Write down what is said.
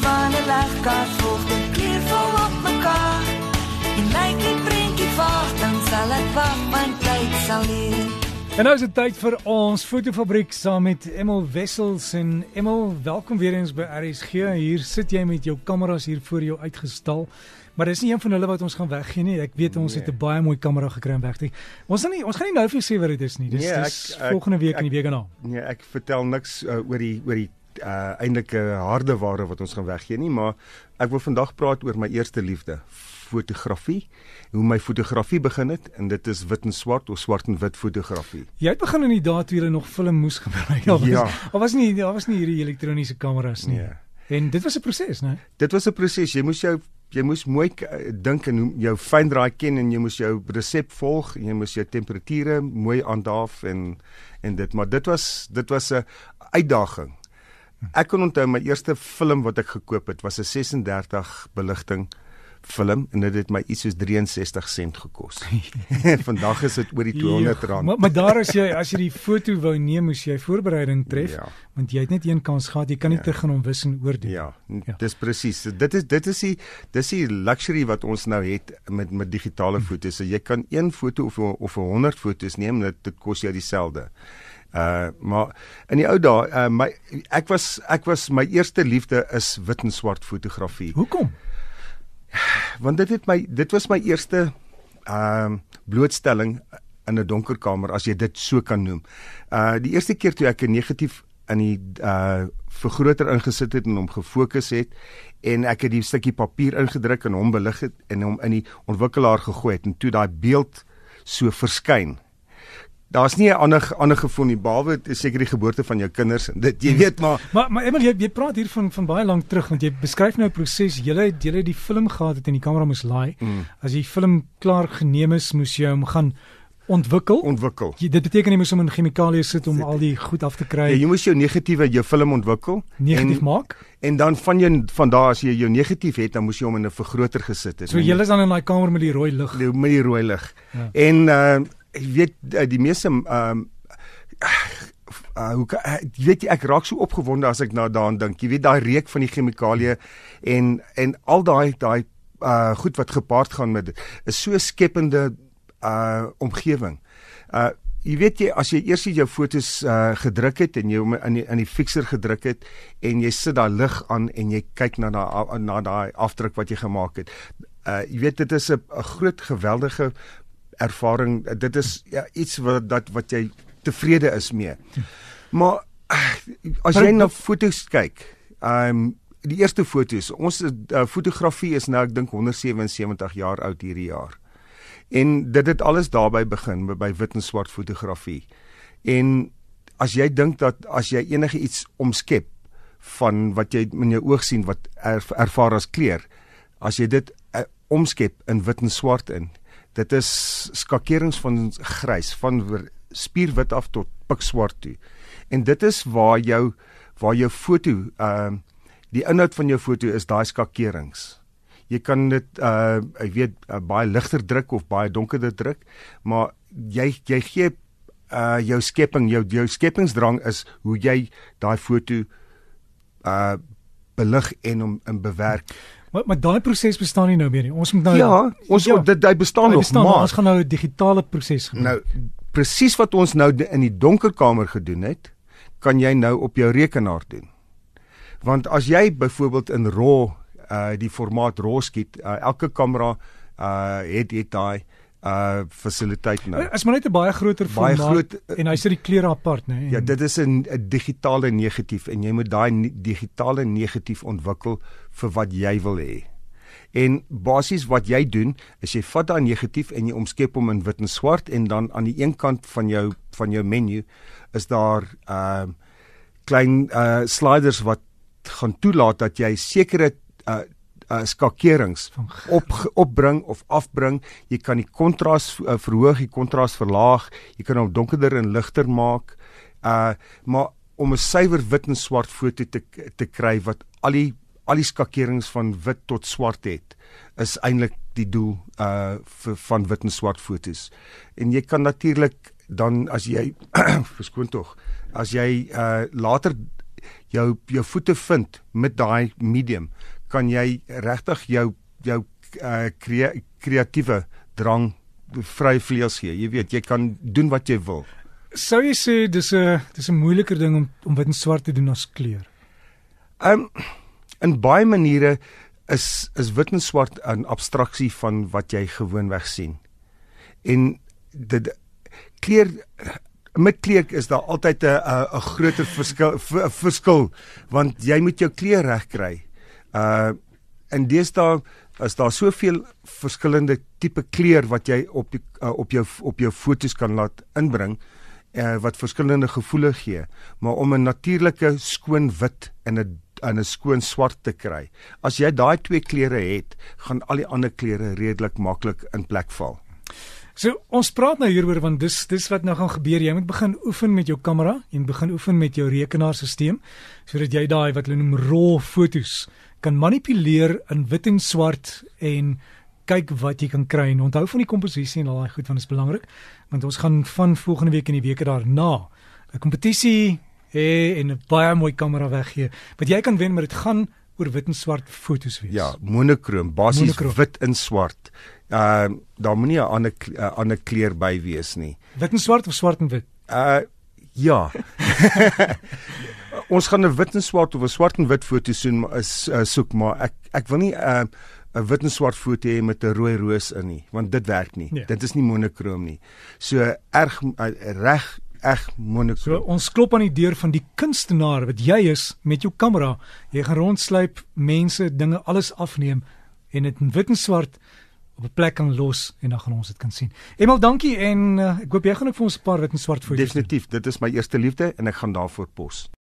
volg die kleur val op mekaar. En lyk die prentjie vaag, dan sal ek wag, want tyd sal leer. En nou is dit tyd vir ons fotofabriek saam met Emil Wessels en Emil, welkom weer eens by RSG. Hier sit jy met jou kameras hier voor jou uitgestal. Maar dis nie een van hulle wat ons gaan weggee nie. Ek weet ons Nee. het 'n baie mooi kamera gekry om weg te. Ons gaan nie ons gaan nie nou vir jou sê wat dit is nie. Dis Nee, ek- dis ek- volgende week en ek- die week daarna. Nee, ek vertel niks uh, oor die oor die uh, eintlike harde ware wat ons gaan weggee nie, maar ek wil vandag praat oor my eerste liefde, fotografie. Hoe my fotografie begin het en dit is wit en swart of swart en wit fotografie. Jy het begin in die dae toe jy nog film moes gebruik. Al was, Ja. Al was nie daar was nie hierdie elektroniese kameras nie. Nee. En dit was 'n proses, né? Dit was 'n proses. Jy moes jou jy moes mooi uh, dink en jou fyndraai ken en jy moes jou resep volg en jy moes jou temperature mooi aandaaf en en dit maar dit was dit was 'n uitdaging. Ek kan onthou my eerste film wat ek gekoop het was 'n 36 beligting film en dit het my iets soos 63 sent gekos. Vandag is dit oor die 200 Ja, rand. Maar, maar daar as jy as jy die foto wou neem, moes jy voorbereiding tref, Ja. want jy het net een kans gehad. Jy kan nie Ja. te gaan om wis en oordoen. Ja, Ja. dis presies. Dit is dit is die dis die luxury wat ons nou het met met digitale foto's. So jy kan een foto of of 'n 100 foto's neem en dit kos jou dieselfde. Uh maar in die ou dae, uh, my ek was ek was my eerste liefde is wit en swart fotografie. Hoekom? Want dit het my dit was my eerste ehm uh, blootstelling in 'n donker kamer as jy dit so kan noem. Uh die eerste keer toe ek 'n negatief in die uh vergroter ingesit het en hom gefokus het en ek het die stukkie papier ingedruk en hom belig het en hom in die ontwikkelaar gegooi het en toe daai beeld so verskyn. Daar's nie 'n ander ander gevoel nie behalwe seker die geboorte van jou kinders dit jy weet maar Maar maar Emil, jy, jy praat hier van van baie lank terug want jy beskryf nou 'n proses. Jy het jy het die film gehad het en die kamera moes laai. Mm. As die film klaar geneem is, moes jy hom gaan ontwikkel. ontwikkel. Jy, dit beteken jy moes hom in chemikalieë sit om al die goed af te Ja, kry, jy moes jou negatiewe jou film ontwikkel negatief en, maak. En dan van jou van daar as jy jou negatief het, dan moes jy hom in 'n vergroter gesit het. So jy is dan in daai kamer met die rooi lig. met die rooi lig. Ja. En uh ek weet uh, die meeste ehm uh, hoe uh, jy weet jy, ek raak so opgewonde as ek nou daaraan dink. Jy weet daai reuk van die chemikalieë en en al daai daai uh goed wat gepaard gaan met is so skepende uh omgewing. Uh jy weet jy as jy eers jou fotos uh gedruk het en jy hom in die in die fixer gedruk het en jy sit daai lig aan en jy kyk na daai na daai afdruk wat jy gemaak het. Uh jy weet dit is 'n groot geweldige ervaring. Dit is ja, iets wat dat wat jy tevrede is mee. Maar as jy na foto's kyk, ehm um, die eerste foto's, ons uh, fotografie is nou ek dink 177 jaar oud hierdie jaar. En dit het alles daarby begin by, by wit en swart fotografie. En as jy dink dat as jy enige iets omskep van wat jy in jou oog sien wat er, ervaar as kleur, as jy dit uh, omskep in wit en swart in, dit is skakerings van grys van spierwit af tot pikswart toe. En dit is waar jou waar jou foto ehm uh, die inhoud van jou foto is daai skakerings. Jy kan dit uh ek weet uh, baie ligter druk of baie donkerder druk, maar jy jy gee uh jou skepping, jou jou skepingsdrang is hoe jy daai foto uh belig en hom in bewerk. Maar maar daai proses bestaan nie nou meer nie. Ons moet nou Ja, ons ja, dit hy bestaan hy nog, bestaan, maar ons gaan nou 'n digitale proses gebruik. Nou presies wat ons nou in die donker kamer gedoen het, kan jy nou op jou rekenaar doen. Want as jy byvoorbeeld in RAW uh die formaat RAW skiet, uh, elke kamera uh het het daai uh fasiliteit nou. Is maar net 'n baie groter Baie formaat groot, eh, en hy sit die kleure apart, né? en- Ja, dit is 'n 'n digitale negatief en jy moet daai ne- digitale negatief ontwikkel vir wat jy wil hê. En basies wat jy doen, is jy vat daai negatief en jy omskep hom in wit en swart en dan aan die een kant van jou van jou menu is daar ehm uh, klein uh sliders wat gaan toelaat dat jy sekere uh uh skakerings Van op opbring of afbring. Jy kan die kontras uh, verhoog, die kontras verlaag. Jy kan hom donkerder en ligter maak. Uh maar om 'n suiwer wit en swart foto te te kry wat al die al die skakerings van wit tot swart het, is eintlik die doel uh vir van wit en swart fotos. En jy kan natuurlik dan as jy verskoon tog, as jy uh later jou jou voete vind met daai medium, kan jy regtig jou jou uh, kreatiewe drang vry vleuels gee. Jy weet, jy kan doen wat jy wil. Sou jy sê dis 'n dis 'n moeiliker ding om om wit en swart te doen as kleur? Um in baie maniere is is wit en swart 'n abstraksie van wat jy gewoonweg sien. En dit kleur met kleur is daar altyd 'n 'n groter verskil verskil want jy moet jou kleur reg kry. Uh en deesdae is daar soveel verskillende tipe kleur wat jy op die uh, op jou op jou fotos kan laat inbring uh, wat verskillende gevoele gee, maar om 'n natuurlike skoon wit en 'n en 'n skoon swart te kry. As jy daai twee kleure het, gaan al die ander kleure redelik maklik in plek val. So ons praat nou hieroor want dis dis wat nou gaan gebeur. Jy moet begin oefen met jou kamera en begin oefen met jou rekenaarstelsel sodat jy daai wat hulle noem raw fotos kan manipuleer in wit en swart en kyk wat jy kan kry. En onthou van die komposisie en al daai goed want dit is belangrik want ons gaan van volgende week in die weke daarna 'n kompetisie hê en 'n baie mooi kamera weggee. Wat jy kan wen, maar dit gaan oor wit en swart fotos wees. Ja, monokroom, basies wit en swart uh daar moenie 'n ander 'n ander kleur by wees nie. Wit en swart of swart en wit? Uh ja. Ons gaan 'n wit en swart of 'n swart en wit foto soen is uh, soek maar ek ek wil nie 'n uh, 'n wit en swart foto hê met 'n rooi roos in nie want dit werk nie. Ja. Dit is nie monokroom nie. So erg uh, reg eg monokroom. So ons klop aan die deur van die kunstenaar wat jy is met jou kamera. Jy gaan rondsluip, mense, dinge alles afneem en dit in wit en swart op 'n plek kan los en dan gaan ons dit kan sien. Emal, dankie en uh, ek hoop jy gaan ook vir ons 'n paar wit en swart foto's. Definitief, dit is my eerste liefde en ek gaan daarvoor pos.